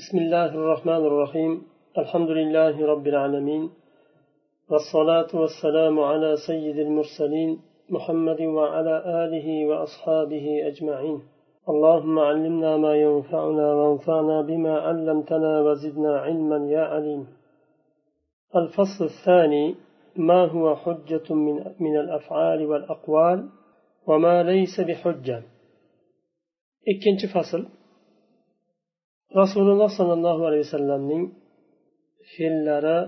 بسم الله الرحمن الرحيم. الحمد لله رب العالمين. والصلاة والسلام على سيد المرسلين محمد وعلى آله وأصحابه أجمعين. اللهم علمنا ما ينفعنا وانفعنا بما علمتنا وزدنا علما يا عليم. الفصل الثاني ما هو حجة من, من الأفعال والأقوال وما ليس بحجة؟ ikkinchi fasl rasululloh sollallohu alayhi vasallamning fe'llari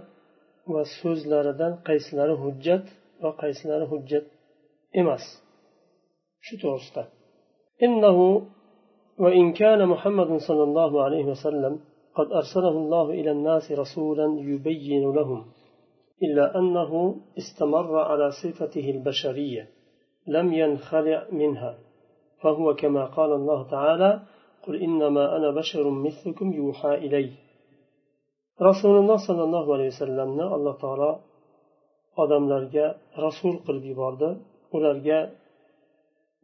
va so'zlaridan qaysilari hujjat va qaysilari hujjat emas. Shu to'g'risida. إنه وإن كان محمد صلى الله عليه وسلم قد أرسله الله إلى الناس رسولا يبين لهم إلا أنه استمر على صفته البشرية لم ينخلع منها فهو كما قال الله تعالى قل إنما أنا بشر مثلكم يوحى إلي رسول الله صلى الله عليه وسلم الله تعالى odamlarga rasul qilib yubordi ularga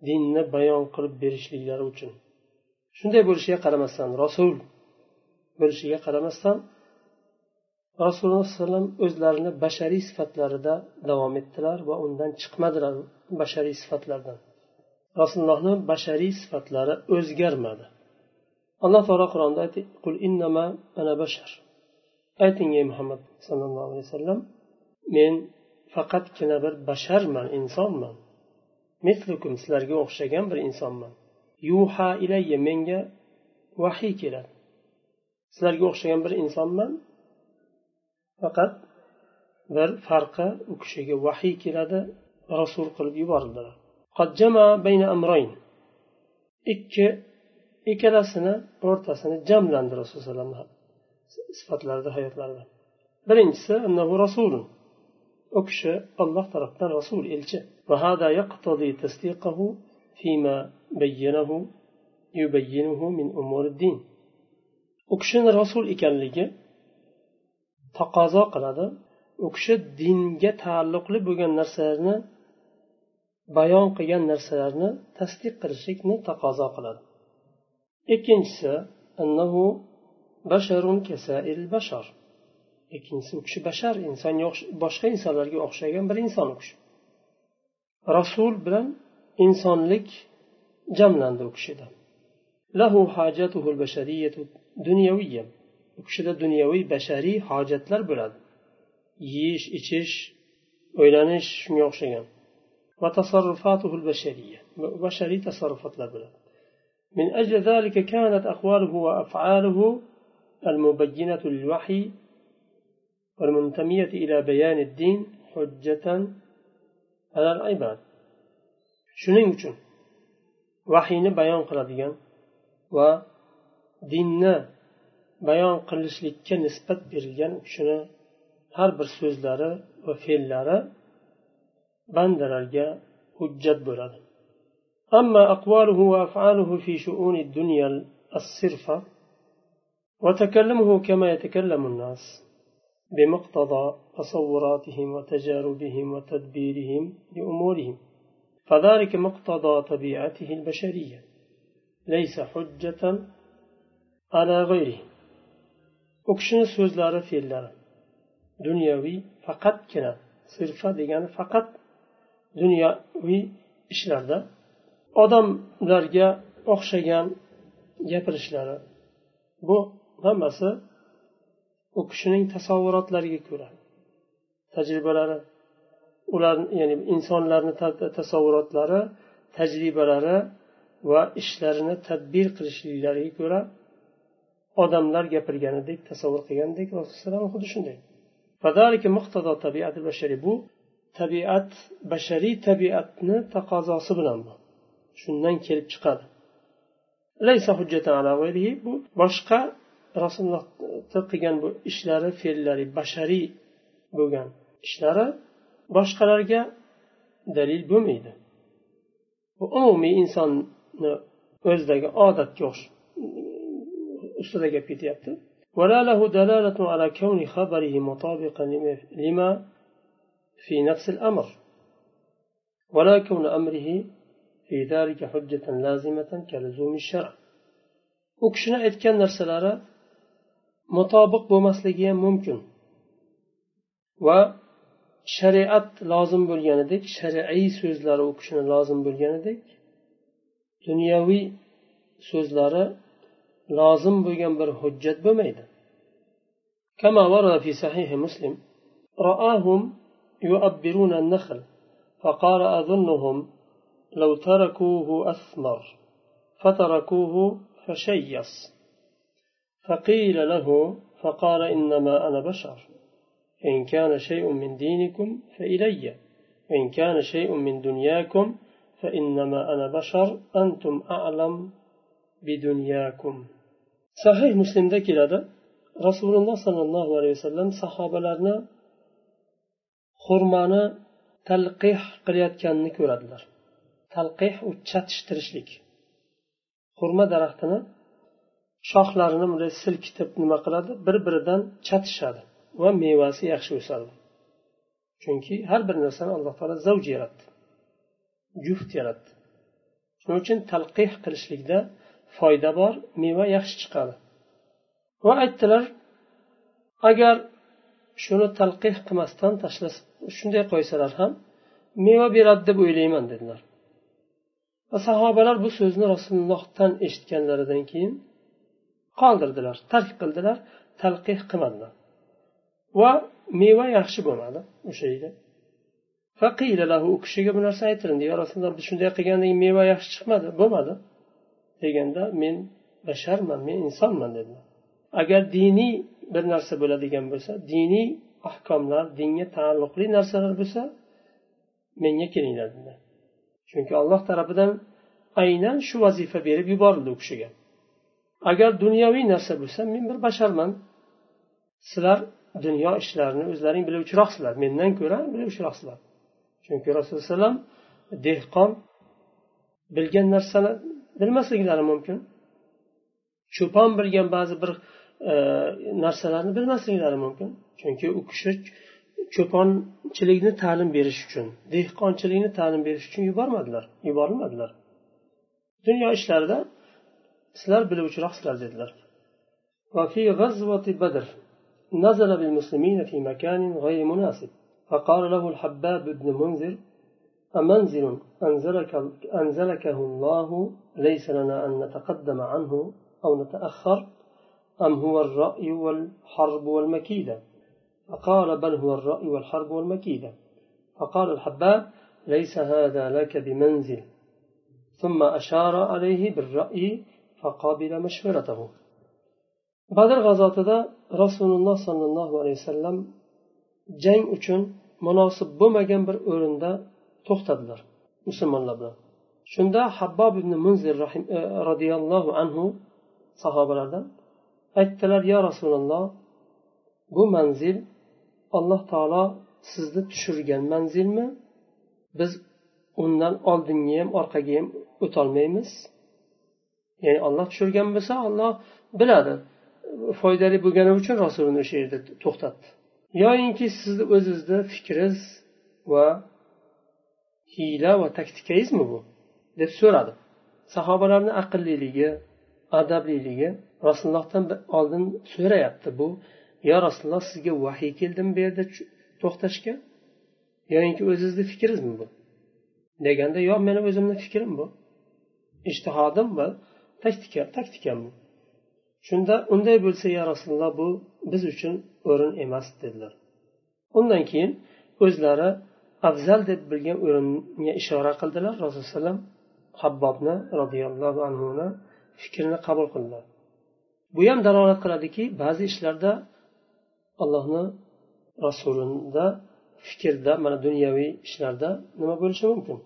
dinni bayon qilib berishliklari uchun shunday bo'lishiga qaramasdan rasul bo'lishiga qaramasdan rasululloh alayhi vasallam o'zlarini bashariy sifatlarida davom etdilar va undan chiqmadilar bashariy sifatlardan rasulullohni bashariy sifatlari o'zgarmadi Alloh taolo qur'onda qul innama ana bashar. Ayting ey muhammad sallallohu alayhi vasallam men faqatgina bir basharman insonman. Mislukum sizlarga o'xshagan bir insonman. Yuha ilayya menga vahiy keladi. Sizlarga o'xshagan bir insonman. Faqat bir farqi u kishiga vahiy keladi rasul qilib yuborildilar ikki ikkalasini o'rtasini jamlandi rasululloh alayhi vasallam sifatlarida hayotlarida. Birinchisi annahu rasul u kishi olloh tarafdan rasul elchi. U kishini rasul ekanligi taqozo qiladi. U kishi dinga taalluqli bo'lgan narsalarni bayon qilgan narsalarni tasdiq qilishlikni taqozo qiladi. ikkinchisi ikkinchisi u kishi bashar. Insonga boshqa insonlarga o'xshagan bir inson u kishi. Rasul bilan insonlik jamlandi u kishida. Lahu hajatuhul bashariyatu dunyaviyya u kishida dunyoviy bashariy hojatlar bo'ladi. Yeyish ichish o'ylanish shunga o'xshagan. Va tasarrufatuhul bashariyya. Bashariy tasarrufotlar bo'ladi. من أجل ذلك كانت أقواله وأفعاله المبينة للوحي والمنتمية إلى بيان الدين حجة على العباد shuning uchun vahiyni bayon qiladigan va dinni bayon qilishlikka nisbat berilgan u kishini har bir so'zlari va fe'llari bandalarga hujjat bo'ladi أما أقواله وأفعاله في شؤون الدنيا الصرفة وتكلمه كما يتكلم الناس بمقتضى تصوراتهم وتجاربهم وتدبيرهم لأمورهم فذلك مقتضى طبيعته البشرية ليس حجة على غيره. في الله دنيوي فقط كنا. صرفة ديگان فقط. dunyoviy ishlarda odamlarga o'xshagan gapirishlari. Bu hammasi u kishining tasavvurotlariga ko'ra tajribalari ular ya'ni insonlarni tasavvurotlari tajribalari va ishlarini tadbir qilishliklariga ko'ra odamlar gapirganidek tasavvur qilgandek rasululloh xuddi shunday. Bu tabiat bashariy tabiatni taqozosi bilan bu shundan kelib chiqadi bu boshqa rasululloh qilgan bu ishlari fe'llari bashariy bo'lgan ishlari boshqalarga dalil bo'lmaydi bu umumiy insonni o'zidagi odatga ustida gap ketyapti ولا له دلالة على كون خبره مطابقا لما في نفس الأمر ولا كون أمره u kishini aytgan narsalari mutobiq bo'lmasligi ham mumkin va shariat lozim bo'lganidek shar'iy so'zlari u kishini lozim bo'lganidek dunyoviy so'zlari lozim bo'lgan bir hujjat bo'lmaydi كما ورد في صحيح مسلم رآهم يؤبرون النخل فقال أظنهم لو تركوه أثمر فتركوه فشيص. فقيل له فقال إنما أنا بشر. إن كان شيء من دينكم فإلي. وإن كان شيء من دنياكم فإنما أنا بشر. أنتم أعلم بدنياكم. صحيح مسلم ده كده rasululloh sollallohu alayhi vasallam sahobalarni xurmoni talqih qilayotganini ko'radilar talqih u chatishtirishlik xurma daraxtini shoxlarini bunday silkitib nima qiladi? Bir biridan chatishadi va mevasi yaxshi o'sadi. Chunki har bir narsani alloh taolo zavj yaratdi juft yaratdi. Shuning uchun talqih qilishlikda foyda bor meva yaxshi chiqadi. Va aytdilar agar shuni talqih qilmasdan tashlasa shunday qo'ysalar ham meva beradi deb o'ylayman dedilar. Va sahobalar bu so'zni rasulullohdan eshitganlaridan keyin qoldirdilar tark qildilar talqih qilmadilar. Va meva yaxshi bo'lmadi o'sha yili u kishiga bu narsa aytilindi yo rasululloh biz shunday qilgandan meva yaxshi chiqmadi bo'lmadi? deganda men basharman men insonman dedilar. Agar diniy bir narsa bo'ladigan bo'lsa diniy ahkomlar dinga taalluqli narsalar bo'lsa menga kelinglar dedilar. Chunki alloh tarafidan aynan shu vazifa berib yuborildi u kishiga. Agar dunyoviy narsa bo'lsa men bir basharman. Sizlar dunyo ishlarini o'zlaring biluvchiroqsizlar mendan ko'ra biluvchiroqsizlar chunki rasululloh alayhi dehqon bilgan narsani bilmasliklari mumkin. Cho'pon bilgan ba'zi bir e, narsalarni bilmasliklari mumkin. Chunki u kishi cho'ponchilikni ta'lim berish uchun dehqonchilikni ta'lim berish uchun yubormadilar yuborilmadilar dunyo ishlarida sizlar biluvchiroqsizlar dedilar وفي غزوة بدر نزل بالمسلمين في مكان غير مناسب فقال له الحباب بن منذر أمنزل أنزلك أنزلكه الله ليس لنا أن نتقدم عنه أو نتأخر أم هو الرأي والحرب والمكيدة فقال بل هو الرأي والحرب والمكيدة فقال الحباب ليس هذا لك بمنزل ثم أشار عليه بالرأي فقابل مشورته badr g'azotida rasululloh sollallohu alayhi vasallam jang uchun munosib bo'lmagan bir o'rinda to'xtadilar musulmonlar bilan shunda habbob ibn munzir roziyallohu anhu sahobalardan aytdilar yo rasululloh bu manzil alloh taolo sizni tushirgan manzilmi? Biz undan oldinga ham orqaga ham o'tolmaymiz. Ya'ni olloh tushirgan bo'lsa olloh biladi foydali bo'lgani uchun rasulini o'sha yerda to'xtatdi. Yoyinki sizni o'zizni fikringiz va hiyla va taktikangizmi bu? deb so'radi. Sahobalarni aqlliligi adabliligi rasulullohdan oldin so'rayapti bu. Yo rasululloh sizga vahiy keldimi bu yerda to'xtashga? Yoinki o'zizni fikringizmi bu? Deganda yo meni o'zimni fikrim bu. Ishtihodim va taktika taktikam bu. Shunda unday bo'lsa ya rasululloh bu biz uchun o'rin emas dedilar. Undan keyin o'zlari afzal deb bilgan o'ringa ishora qildilar. Rasululloh alayhi habbobni roziyallohu anhuni fikrini qabul qildilar. Bu ham dalolat qiladiki ba'zi ishlarda allohni rasulida fikrda mana dunyoviy ishlarda nima bo'lishi mumkin?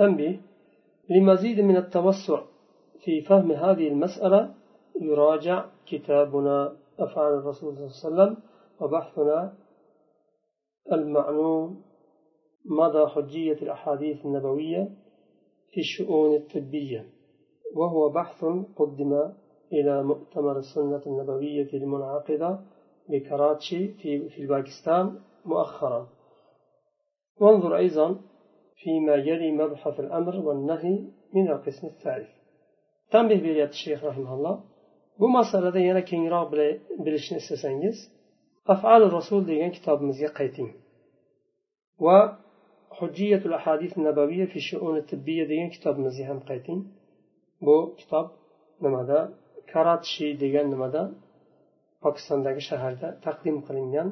تنبيه لمزيد من التوسع في فهم هذه المسألة يراجع كتابنا أفعال الرسول صلى الله عليه وسلم وبحثنا المعنون مدى حجية الأحاديث النبوية في الشؤون الطبية وهو بحث قدم إلى مؤتمر السنة النبوية المنعقدة بكراتشي في, في باكستان مؤخرا وانظر أيضا فيما يلي مبحث الأمر والنهي من القسم الثالث تنبه بريات الشيخ رحمه الله bu masalada yana kengroq bilishni istasangiz afali rasul degan kitobimizga qayting va hujjiyatul ahadis nabaviya fi shuuni tibbiya degan kitobimizga ham qayting bu kitob nimada karachi degan nimada pokistondagi shaharda taqdim qilingan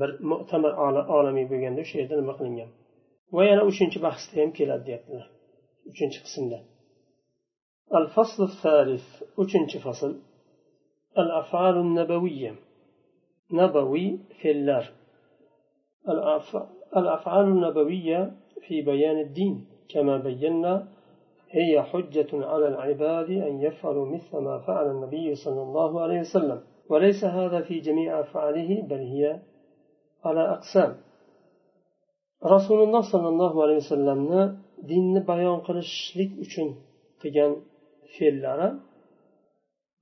bir mu'tamar olamiy bo'lganda o'sha yerda nima qilingan va yana uchinchi bahsda ham keladi deyaptilar uchinchi qismda الفصل الثالث وشنش فصل الأفعال النبوية نبوي اللار الأفعال النبوية في بيان الدين كما بينا هي حجة على العباد أن يفعلوا مثل ما فعل النبي صلى الله عليه وسلم وليس هذا في جميع أفعاله بل هي على أقسام رسول الله صلى الله عليه وسلم dinni bayon qilishlik uchun qilgan fe'llari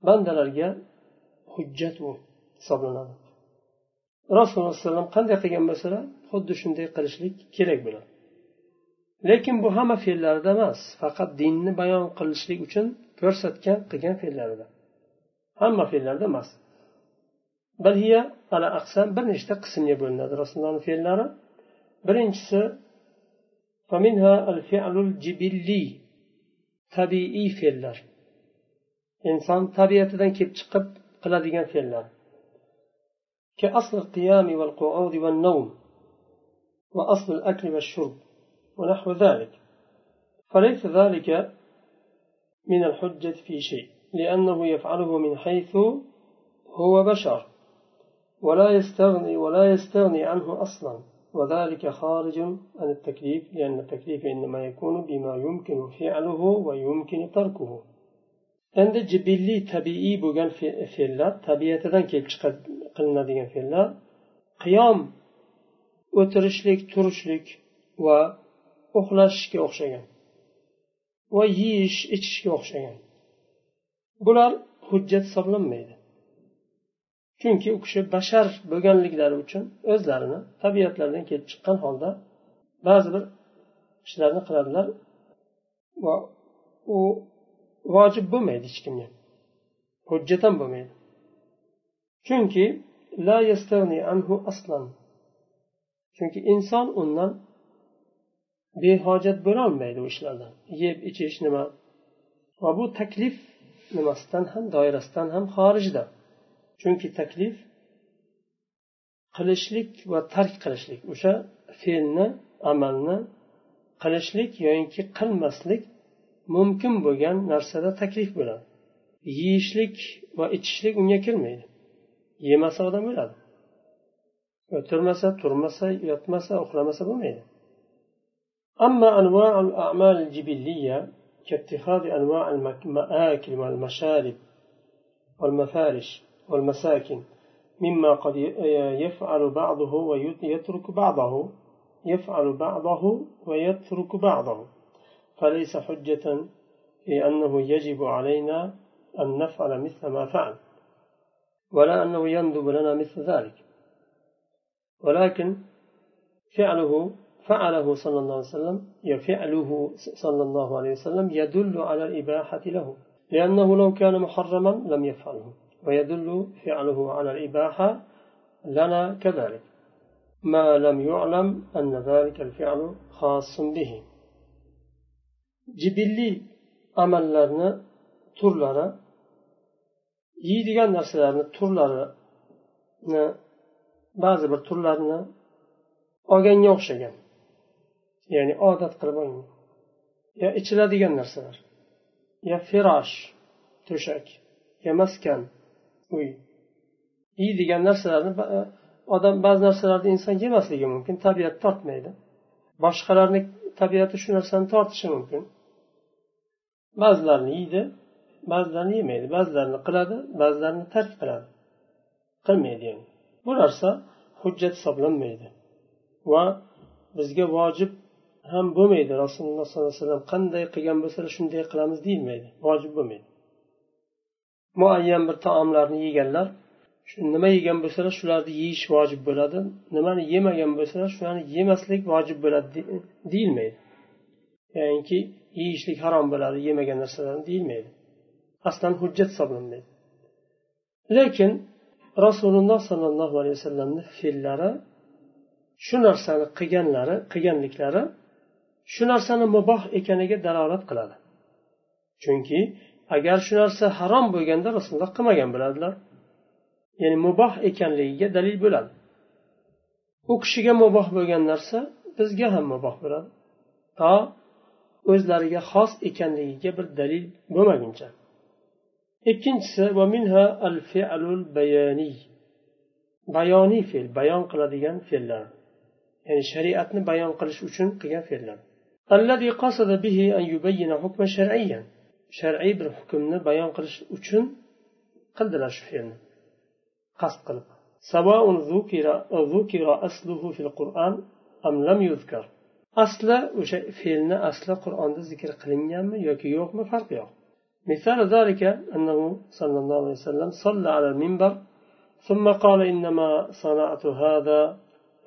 bandalarga hujjat u hisoblanadi rasululloh alayhi vasallam qanday qilgan bo'lsalar xuddi shunday qilishlik kerak bo'ladi lekin bu hamma fe'llarida emas faqat dinni bayon qilishlik uchun ko'rsatgan qilgan fe'llarida hamma fe'llarda emas بل هي على أقسام بل قسم يبولنا درسنا الله في النار برنجس فمنها الفعل الجبلي طبيعي في النار إنسان طبيعة كيف تقب قلاديا في النار كأصل القيام والقعود والنوم وأصل الأكل والشرب ونحو ذلك. فليس ذلك من الحجة في شيء لأنه يفعله من حيث هو بشر. ولا يستغني ولا يستغني عنه أصلا وذلك خارج عن التكليف لأن التكليف إنما يكون بما يمكن فعله ويمكن تركه endi jibilliy tabiiy bo'lgan fe'llar tabiatidan kelib chiqib qilinadigan fe'llar qiyom o'tirishlik turishlik va uxlashga o'xshagan va yeyish ichishga o'xshagan bular hujjat hisoblanmaydi chunki u kishi bashar bo'lganliklari uchun o'zlarini tabiatlaridan kelib chiqqan holda ba'zi bir ishlarni qiladilar va u vojib bo'lmaydi hech kimga. Hujjat ham bo'lmaydi. Chunki la anhu aslan. Chunki inson undan behojat bo'lolmaydi u ishlardan. Yeb ichish nima? Va bu taklif nimasidan ham doirasidan ham xorijda chunki taklif qilishlik va tark qilishlik o'sha fe'lni amalni qilishlik yoinki qilmaslik mumkin bo'lgan narsada taklif bo'ladi yeyishlik va ichishlik unga kirmaydi yemasa odam o'ladi o'tirmasa turmasa yotmasa uxlamasa bo'lmaydi أما أنواع الأعمال الجبلية كاتخاذ أنواع المآكل والمشارب والمفارش والمساكن مما قد يفعل بعضه ويترك بعضه يفعل بعضه ويترك بعضه. فليس حجة في أنه يجب علينا أن نفعل مثل ما فعل ولا أنه يندب لنا مثل ذلك. ولكن فعله فعله صلى الله عليه وسلم فعله صلى الله عليه وسلم يدل على الإباحة له لأنه لو كان محرما لم يفعله. ويدل فعله على الإباحة لنا كذلك ما لم يعلم أن ذلك الفعل خاص به jibilliy amallarni turlari yeydigan narsalarni turlarini ba'zi bir turlarini olganga o'xshagan ya'ni odat qilib olgan yo ichiladigan narsalar yo firosh to'shak yo maskan uy. Yeydigan narsalarni e, odam ba'zi narsalarni inson yemasligi mumkin tabiat tortmaydi. Boshqalarni tabiati shu narsani tortishi mumkin. Ba'zilarini yeydi ba'zilarini yemaydi ba'zilarini qiladi ba'zilarini tark qiladi. Qilmaydi yani. Bu narsa hujjat hisoblanmaydi. Va bizga vojib ham bo'lmaydi. Rasululloh sollallohu alayhi vasallam qanday qilgan bo'lsalar shunday qilamiz deyilmaydi. Vojib bo'lmaydi. Muayyan bir taomlarni yeganlar shu nima yegan bo'lsalar shularni yeyish vojib bo'ladi nimani yemagan bo'lsalar shularni yemaslik vojib bo'ladi deyilmaydi. Ya'niki yeyishlik harom bo'ladi yemagan narsalarni deyilmaydi. Aslan hujjat hisoblanmaydi. Lekin rasululloh sollallohu alayhi vasallamni fe'llari shu narsani qilganlari qilganliklari shu narsani muboh ekaniga dalolat qiladi. Chunki agar shu narsa harom bo'lganda rasululloh qilmagan bo'ladilar ya'ni muboh ekanligiga dalil bo'ladi. U kishiga muboh bo'lgan narsa bizga ham muboh bo'ladi. To o'zlariga xos ekanligiga bir dalil bo'lmaguncha. Ikkinchisi bayoniy fe'l bayon qiladigan fe'llar. Ya'ni shariatni bayon qilish uchun qilgan fe'llar. Shar'iy bir hukmni bayon qilish uchun qildilar shu fe'lni qasd qilib asli o'sha fe'lni asli qur'onda zikr qilinganmi yoki yo'qmi farqi yo'q مثال ذلك أنه صلى الله عليه وسلم صلى على المنبر ثم قال إنما صنعت هذا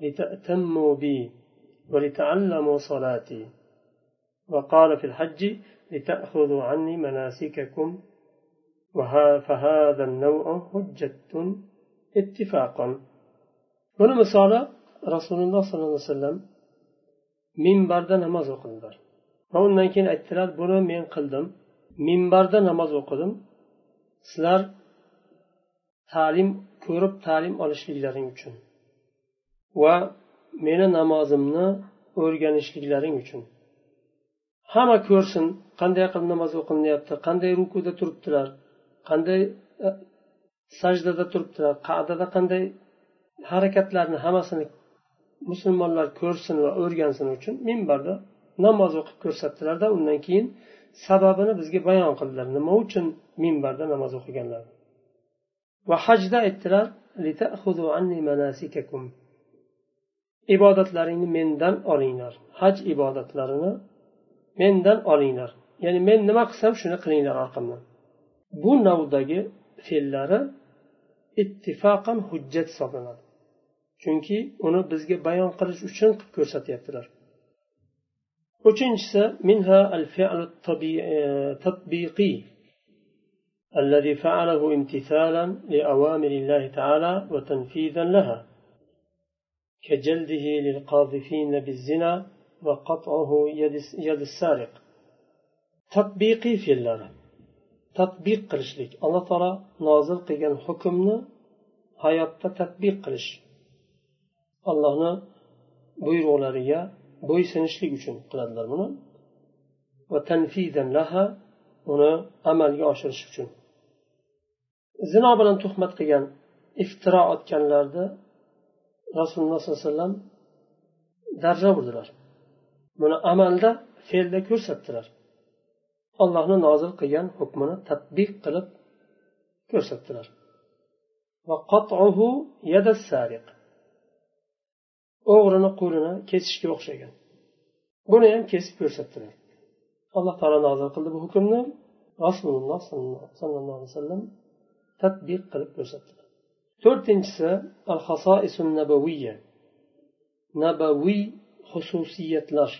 لتأتموا بي ولتعلموا صلاتي. وقال في الحج لتأخذوا عني مناسككم فهذا النوع حجة اتفاقا buni misoli rasululloh sollallohu alayhi vasallam minbarda namoz o'qidilar va undan keyin aytdilar buni men qildim minbarda namoz o'qidim sizlar ta'lim ko'rib ta'lim olishliklaring uchun va meni namozimni o'rganishliklaring uchun hamma ko'rsin qanday qilib namoz o'qilinyapti qanday rukuda turibdilar qanday e, sajdada turibdilar qadada qanday harakatlarni hammasini musulmonlar ko'rsin va o'rgansin uchun minbarda namoz o'qib ko'rsatdilarda undan keyin sababini bizga bayon qildilar. Nima uchun minbarda namoz o'qiganlar? Va hajda aytdilar ibodatlaringni mendan olinglar. Haj ibodatlarini mendan olinglar ya'ni men nima qilsam shuni qilinglar orqamdan bu navdagi fe'llari ittifoqan hujjat hisoblanadi chunki uni bizga bayon qilish uchun qilib ko'rsatyaptilar uchinchisi minha al fi'l tatbiqiy الذي فعله امتثالا لأوامر الله تعالى وتنفيذا لها كجلده للقاذفين بالزنا وقطعه يد السارق tatbiqiy fe'llari tadbiq qilishlik alloh taolo nozil qilgan hukmni hayotda tadbiq qilish allohni buyruqlariga bo'ysunishlik uchun qiladilar buni va tanfidan laha uni amalga oshirish uchun zino bilan tuhmat qilgan iftiro otganlarni rasululloh sollallohu alayhi vasallam darra urdilar buni amalda fe'lda ko'rsatdilar. Allohni nozil qilgan hukmini tadbiq qilib ko'rsatdilar. O'g'rini qo'lini kesishga o'xshagan. Buni ham kesib ko'rsatdilar. Alloh taolo nozil qildi bu hukmni. Rasululloh sollallohu alayhi vasallam tadbiq qilib ko'rsatdilar to'rtinchisi al hasoisun nabaviy xususiyatlar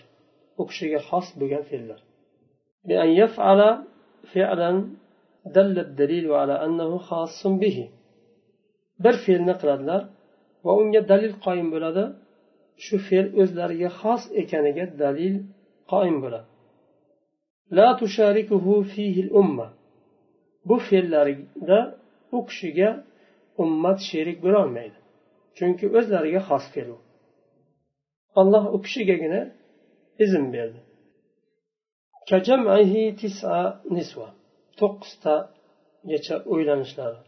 u kishiga xos bo'lgan fe'llar بأن يفعل فعلا دل الدليل على أنه خاص به bir fe'lni qiladilar va unga dalil qoyim bo'ladi shu fe'l o'zlariga xos ekaniga dalil qoyim bo'ladi la tusharikuhu fihi umma bu fe'llarida u kishiga ummat sherik bo'lolmaydi chunki o'zlariga xos fe'l u alloh u kishigagina izn berdi to'qqiztagacha o'ylanishlari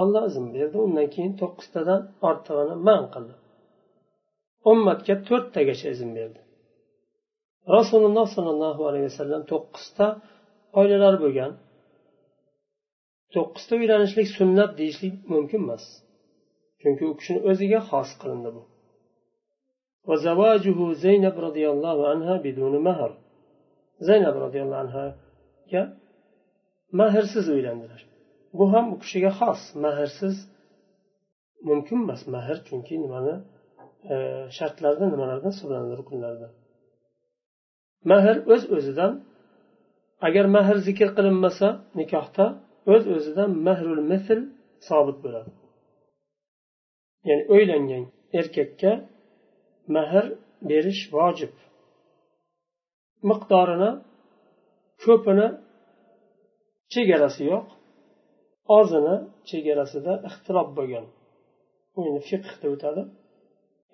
olloh izn berdi undan keyin to'qqiztadan ortig'ini man qildi ummatga to'rttagacha izn berdi rasululloh sollallohu alayhi vasallam to'qqizta oilalar bo'lgan to'qqizta uylanishlik sunnat deyishlik mumkin emas chunki u kishini o'ziga xos qilindi bu وزواجه زينب رضي الله عنها بدون مهر zaynab roziyallohu anhoga mahrsiz uylandilar bu ham u kishiga xos mahrsiz mumkin emas mahr chunki nimani e, shartlardan nimalardan hisoblanadi rukunlardan mahr o'z o'zidan agar mahr zikr qilinmasa nikohda o'z o'zidan mahrul misl sobit bo'ladi ya'ni uylangan erkakka mehr berish vojib miqdorini ko'pini chegarasi yo'q ozini chegarasida ixtilof bo'lgan bu endi fiqda o'tadi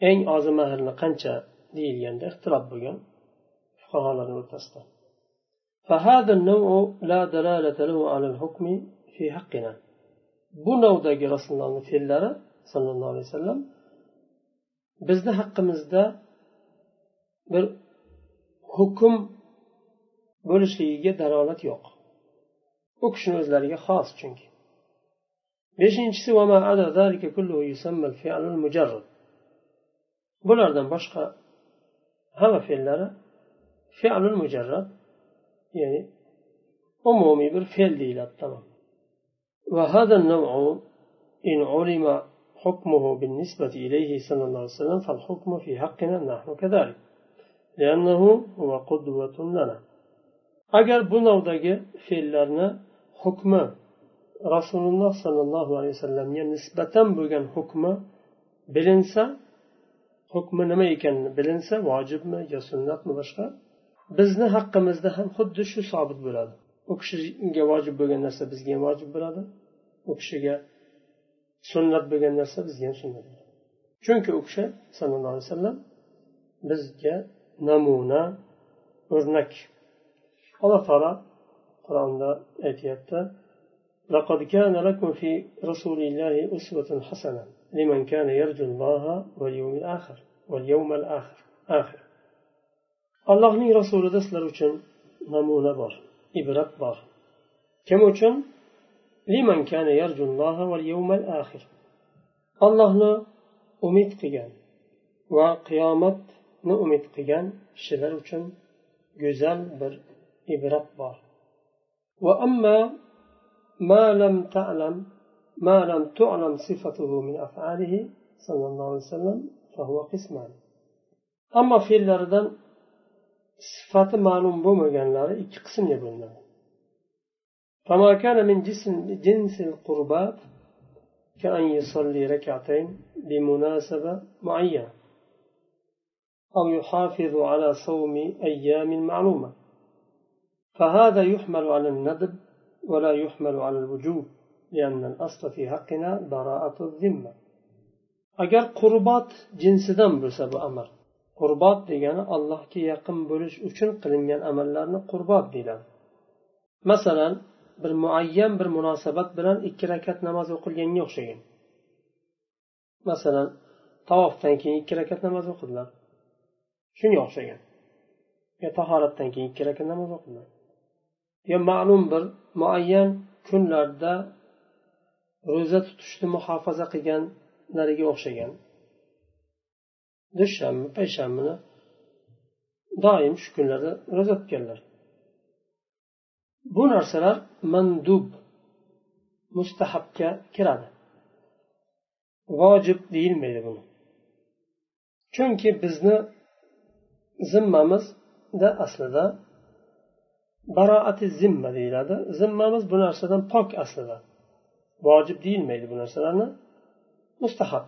eng ozi mahrni qancha deyilganda ixtilof bo'lgan fuqarolarni o'rtasida فهذا النوع لا دلالة له على الحكم في حقنا bu navdagi rasulullohni fe'llari sallallohu alayhi vasallam bizni haqqimizda bir hukm bo'lishligiga dalolat yo'q. U kishini o'zlariga xos chunki. Beshinchisi bulardan boshqa hamma fe'llari fe'lul mujarrad ya'ni umumiy bir fe'l deyiladi tamom وهذا النوع إن علم حكمه بالنسبة إليه صلى الله عليه وسلم فالحكم في حقنا نحن كذلك لأنه هو قدوة لنا agar bu navdagi fe'llarni hukmi rasululloh sollallohu alayhi vasallamga nisbatan bo'lgan hukmi bilinsa hukmi nima ekanini bilinsa vojibmi yo sunnatmi boshqa bizni haqqimizda ham xuddi shu sobit bo'ladi u kishiga vojib bo'lgan narsa bizga ham vojib bo'ladi u kishiga sunnat bo'lgan narsa bizga ham sunnat bo'ladi chunki u kishi sallallohu alayhi vasallam bizga namuna o'rnak alloh taolo qur'onda aytyapti لقد كان لكم في رسول الله أسوة حسنة لمن كان يرجو الله واليوم الآخر واليوم الآخر آخر allohning rasulida sizlar uchun namuna bor ibrat bor kim uchun Ollohni umid qilgan va qiyomatni umid qilgan kishilar uchun go'zal bir ibrat bor وأما ما لم تعلم ما لم تعلم صفته من أفعاله صلى الله عليه وسلم فهو قسمان أما في الأردن sifati ma'lum bo'lmaganlari ikki qismga bo'linadi فما كان من جسم جنس القربات كأن يصلي ركعتين بمناسبة معينة أو يحافظ على صوم أيام معلومة. فهذا يحمل على الندب ولا يحمل على الوجوب لأن الأصل في حقنا براءة الذمة. agar qurbat jinsidan bo'lsa bu amr qurbot degani allohga yaqin bo'lish uchun qilingan amallarni qurbot deyiladi masalan bir muayyan bir munosabat bilan ikki rakat namoz o'qilganga o'xshagan masalan tavofdan keyin ikki rakat namoz o'qidilar. Shunga o'xshagan yo tahoratdan keyin ikki rakat namoz o'qidilar. Yo ma'lum bir muayyan kunlarda ro'za tutishni muhofaza qilganlariga o'xshagan dushanba payshanbani doim shu kunlarda ro'za tutganlar. bu narsalar mandub mustahabga kiradi vojib deyilmaydi buni chunki bizni zimmamizda aslida baroati zimma deyiladi zimmamiz bu narsadan pok aslida vojib deyilmaydi bu narsalarni mustahab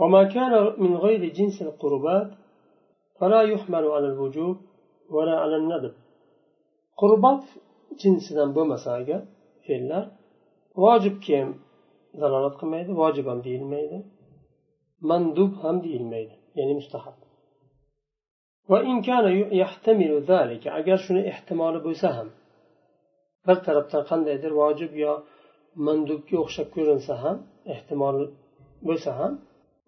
وما كان من غير جنس القربات فلا يحمل على الوجوب ولا على الندب qurbat jinsidan bo'lmasa agar fe'llar vojibga ham dalolat qilmaydi vojib ham deyilmaydi mandub ham deyilmaydi ya'ni mustahab agar shuni ehtimoli bo'lsa ham bir tarafdan qandaydir vojib yo mandubga o'xshab ko'rinsa ham ehtimoli bo'lsa ham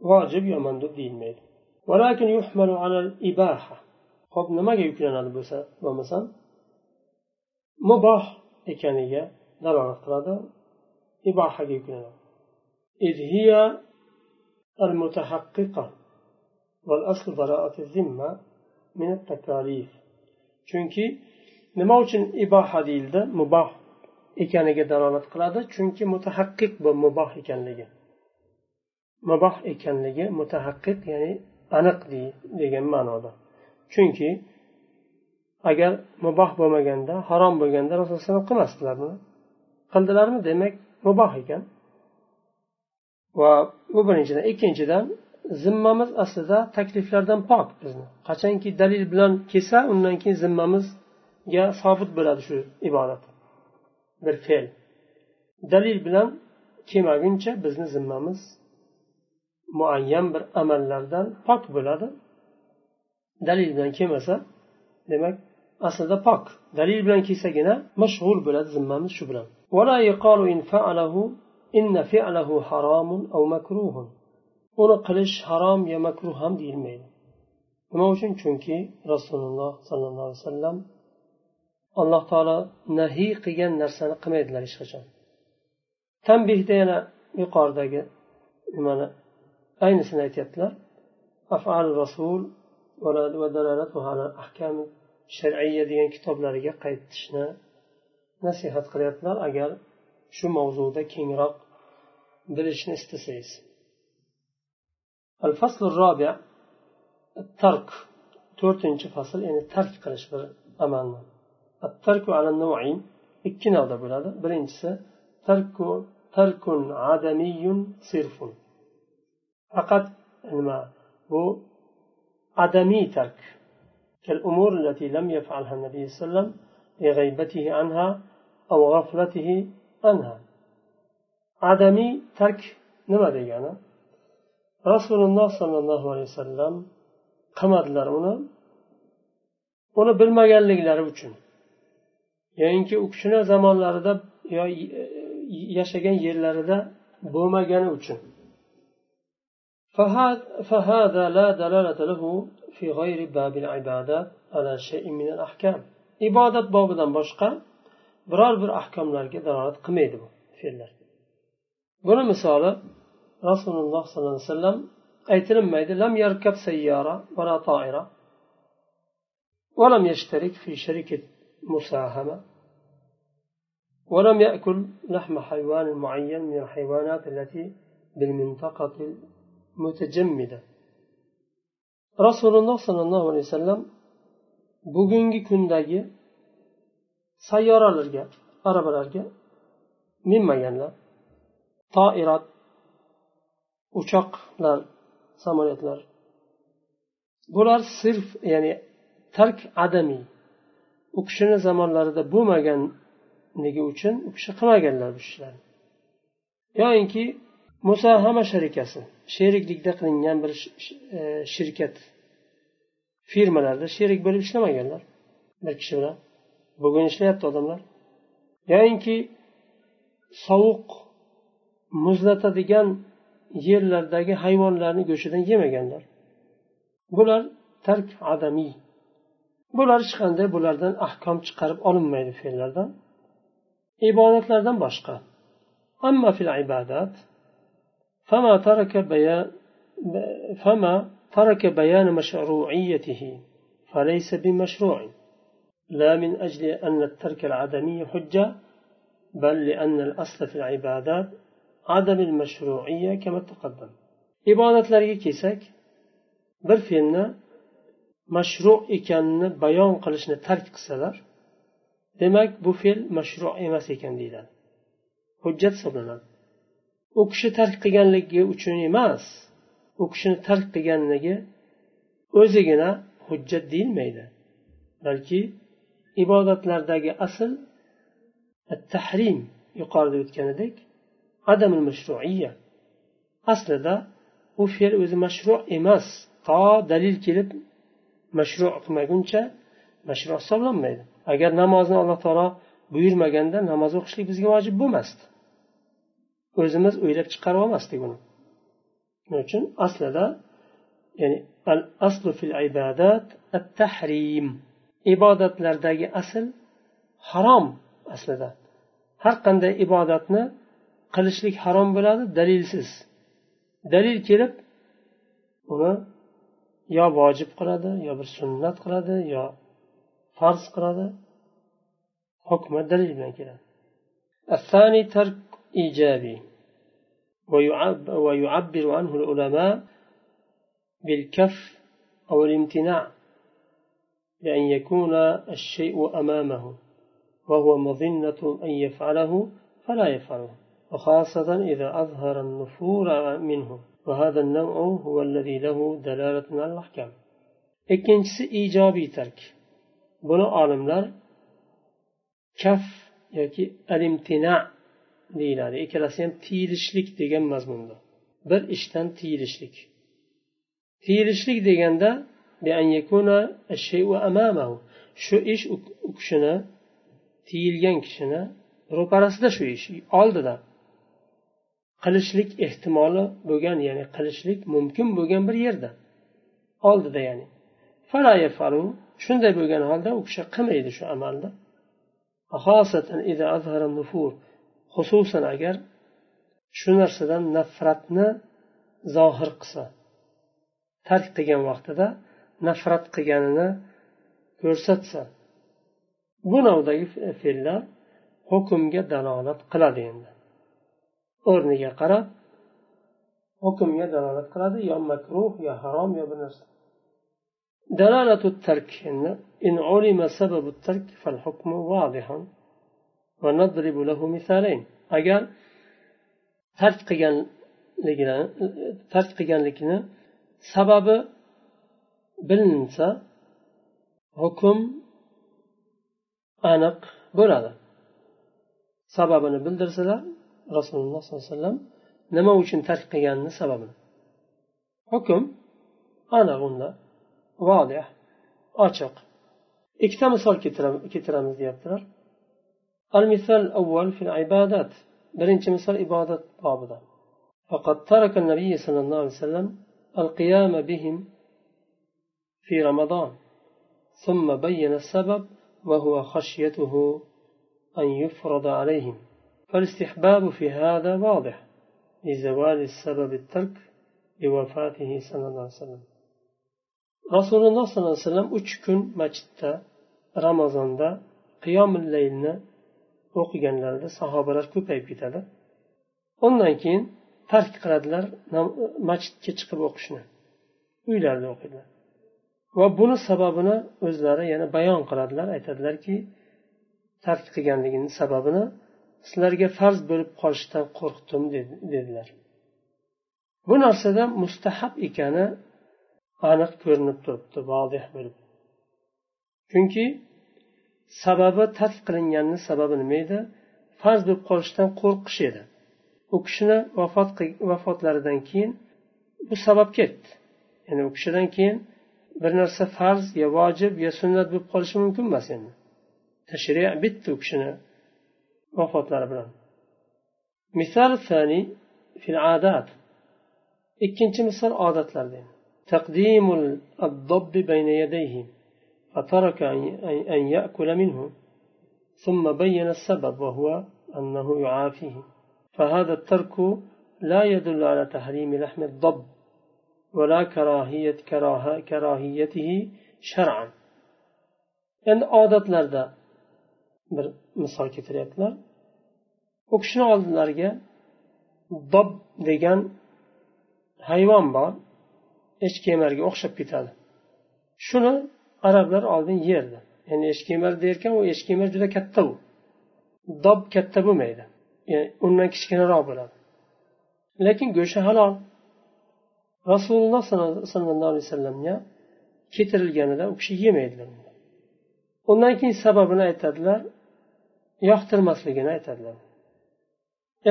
vojib yo mandub deyilmaydi. Hop nimaga yuklanadi bo'lsa bo'lmasam muboh ekaniga dalolat qiladi. Ibohaga yuklanadichunki nima uchun iboha deyildi? Muboh ekaniga dalolat qiladi. Chunki mutahaqqiq bu muboh ekanligi. Muboh ekanligi mutahaqqiq ya'ni aniq degan ma'noda. Chunki agar muboh bo'lmaganda harom bo'lganda rasululloh alayhi qilmasdilar buni qildilarmi demak muboh ekan. Va bu birinchidan. Ikkinchidan zimmamiz aslida takliflardan pok bizni. Qachonki dalil bilan kelsa undan keyin zimmamizga sobit bo'ladi shu ibodat. Bir fe'l. Dalil bilan kelmaguncha bizni zimmamiz muayyan bir amallardan pok bo'ladi. Dalil bilan kelmasa demak aslida pok dalil bilan kelsagina mashg'ul bo'ladi zimmamiz shu bilan uni qilish harom yo makruh ham deyilmaydi nima uchun chunki rasululloh sollallohu alayhi vasallam alloh taolo nahiy qilgan narsani qilmaydilar hech qachon tanbehda yana yuqoridagi nimani aynisini aytyaptilar afal rasul ahkam shar'iya degan kitoblariga qaytishni nasihat qilyaptilar agar shu mavzuda kengroq bilishni istasangiz الفصل الرابع الترك to'rtinchi fasl ya'ni tark qilish bir amalni الترك على النوعين ikki navda bo'ladi birinchisi tarku tarkun adamiyun sirfun faqat nima bu adamiy tark كالأمور التي لم يفعلها النبي صلى الله عليه وسلم لغيبته عنها أو غفلته عنها عدمي ترك nima degani rasululloh sollallohu alayhi vasallam qilmadilar uni uni bilmaganliklari uchun yoyinki u kishini zamonlarida yo yashagan yerlarida bo'lmagani uchun فهذا لا دلالة له في غير باب العبادة على شيء من الأحكام. عبادة بابدا بشقة برار بر أحكام لك دلالة قميد في الله بنا مثال رسول الله صلى الله عليه وسلم أيتنا ميد لم يركب سيارة ولا طائرة ولم يشترك في شركة مساهمة ولم يأكل لحم حيوان معين من الحيوانات التي بالمنطقة mutajammida rasululloh sollallohu alayhi vasallam bugungi kundagi sayyoralarga arabalarga minmaganlar toirat uchoqlar samolyotlar. Bular sirf ya'ni tark adamiy u kishini zamonlarida bo'lmaganligi uchun u kishi qilmaganlar bu ishlarni. Yoyinki musahama sharikasi. Sheriklikda qilingan bir e, shirkat firmalarda sherik bo'lib ishlamaganlar. Bir kishi bilan. Bugun ishlayapti odamlar. Yoyinki sovuq muzlatadigan yerlardagi hayvonlarni go'shidan yemaganlar. Bular tark adamiy. Bular hech qanday bulardan ahkom chiqarib olinmaydi fe'llardan. Ibodatlardan boshqa. Amma fil ibodat فما ترك بيان فما ترك بيان مشروعيته فليس بمشروع. لا من أجل أن الترك العدمي حجة بل لأن الأصل في العبادات عدم المشروعية كما تقدم. عبادة لرجيسك برفينا مشروع إكان بيان قلشنا ترك قصدر demak bu fe'l mashruh emas ekan deyiladi hujjat hisoblanadi u kishi tark qilganligi uchun emas u kishini tark qilganligi o'zigina hujjat deyilmaydi. Balki ibodatlardagi asl tahrim yuqorida o'tganidek adamul mashruiya aslida u fe'l o'zi mashru emas to dalil kelib mashru qilmaguncha mashru hisoblanmaydi. Agar namozni alloh taolo buyurmaganda namoz o'qishlik bizga vojib bo'lmasdi. o'zimiz o'ylab chiqarib olmasdik buni shuning uchun? Aslida ya'ni al aslu fil ibadat at tahrim ibodatlardagi asl harom aslida. Har qanday ibodatni qilishlik harom bo'ladi dalilsiz. Dalil kelib uni yo vojib qiladi yo bir sunnat qiladi yo farz qiladi. Hukmi dalil bilan keladi. إيجابي. ويعبر عنه العلماء بالكف أو الامتناع بأن يكون الشيء أمامه وهو مظنة أن يفعله فلا يفعله وخاصة إذا أظهر النفور منه. وهذا النوع هو الذي له دلالة على الأحكام. ikkinchisi ijobiy tark buni olimlar kaf yoki alimtina deyiladi. Ikkalasi ham tiyilishlik degan mazmunda. Bir ishdan tiyilishlik. Tiyilishlik deganda shu ish u kishini tiyilgan kishini ro'parasida shu ish oldida. Qilishlik ehtimoli bo'lgan ya'ni qilishlik mumkin bo'lgan bir yerda. Oldida ya'ni. Shunday bo'lgan holda u kishi qilmaydi shu amalni xususan agar shu narsadan nafratni zohir qilsa tark qilgan vaqtida nafrat qilganini ko'rsatsa bu navdagi fe'llar hukmga dalolat qiladi endi. O'rniga qarab hukmga dalolat qiladi yo makruh yo harom yo bir narsa. Dalalatu tark endi in ulima sababu tark fal hukmu vadihan agar tark qilganligini tark qilganlikni sababi bilinsa hukm aniq bo'ladi. Sababini bildirsalar rasululloh sollallohu alayhi vasallam nima uchun tark qilganini sababini. Hukm aniq unda vodih ochiq. Ikkita misol keltiramiz deyaptilar. المثال الأول في العبادات. برنش مثال عبادة بابدا. فقد ترك النبي صلى الله عليه وسلم القيام بهم في رمضان. ثم بين السبب وهو خشيته أن يفرض عليهم. فالاستحباب في هذا واضح لزوال السبب الترك لوفاته صلى الله عليه وسلم. rasululloh sollallohu alayhi vasallam uch kun masjidda ramazonda qiyomil laylni o'qiganlarida sahobalar ko'payib ketadi. Undan keyin tark qiladilar masjidga chiqib o'qishni. Uylarida o'qiydilar. Va buni sababini o'zlari yana bayon qiladilar aytadilarki tark qilganligini sababini sizlarga farz bo'lib qolishidan qo'rqdim dedilar. Bu narsada mustahab ekani aniq ko'rinib turibdi vodih bo'lib. Chunki sababi tark qilinganini sababi nima edi farz bo'lib qolishidan qo'rqish edi u kishini vafot vafotlaridan keyin bu sabab ketdi ya'ni u kishidan keyin bir narsa farz yo vojib yo sunnat bo'lib qolishi mumkin emas endi tashri bitdi u kishini vafotlari bilan misol fil adat ikkinchi misol odatlarda تقديم الضب بين يديه فترك أن يأكل منه. ثم بين السبب وهو أنه يعافيه. فهذا الترك لا يدل على تحريم لحم الضب ولا كراهية كراه كراهيته شرعا. يعني إن عادت لردا مثال كتريت لر وكشن عادت لرجع ضب ديجان حيوان بار إيش كيمرجع أخشى بيتال شنو arablar oldin yerdi ya'ni eshkemar derkan u eshkemar juda katta u. Dob katta bo'lmaydi. Ya'ni undan kichkinaroq bo'ladi. Lekin go'shti halol. Rasululloh sollallohu alayhi vasallamga keltirilganida u kishi yemaydilar undan keyin sababini aytadilar yoqtirmasligini aytadilar.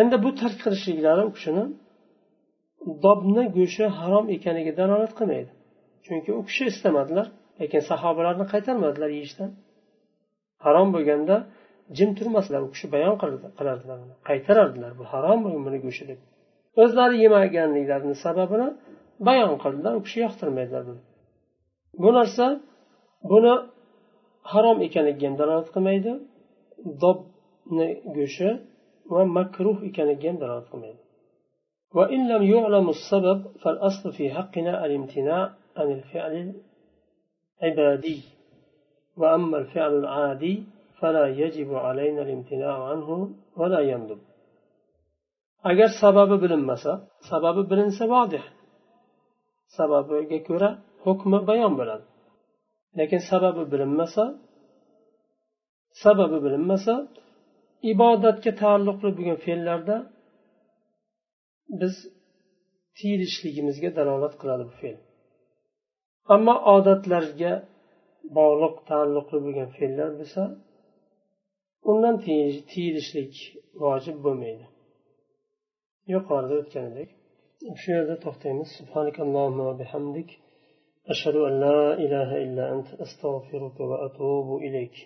Endi bu tark qilishliklari u kishini dobni go'shti harom ekanligiga dalolat qilmaydi. Chunki u kishi istamadilar lekin sahobalarni qaytarmadilar yeyishdan harom bo'lganda jim turmasdilar u kishi bayon qilardilar qaytarardilar bu harom buni go'shti deb o'zlari yemaganliklarini sababini bayon qildilar u kishi yoqtirmaydilar buni bu narsa buni harom ekaniga ham dalolat qilmaydi dobni go'shti va makruh ekaniga ham dalolat qilmaydi وإن لم يعلم السبب فالأصل في حقنا الامتناع عن الفعل العبادي وأما الفعل العادي فلا يجب علينا الامتناع عنه ولا يندب agar sababi bilinmasa sababi bilinsa vodih sababiga ko'ra hukmi bayon bo'ladi lekin sababi bilinmasa sababi bilinmasa ibodatga taalluqli bo'lgan fe'llarda biz tiyilishligimizga dalolat qiladi bu fe'l ammo odatlarga bog'liq taalluqli bo'lgan fe'llar bo'lsa undan tiyilishlik vojib bo'lmaydi. Yuqorida o'tganidek shu yerda to'xtaymiz. Bihamdik. Ashhadu an la ilaha illa ant astag'firuka va atubu ilayk.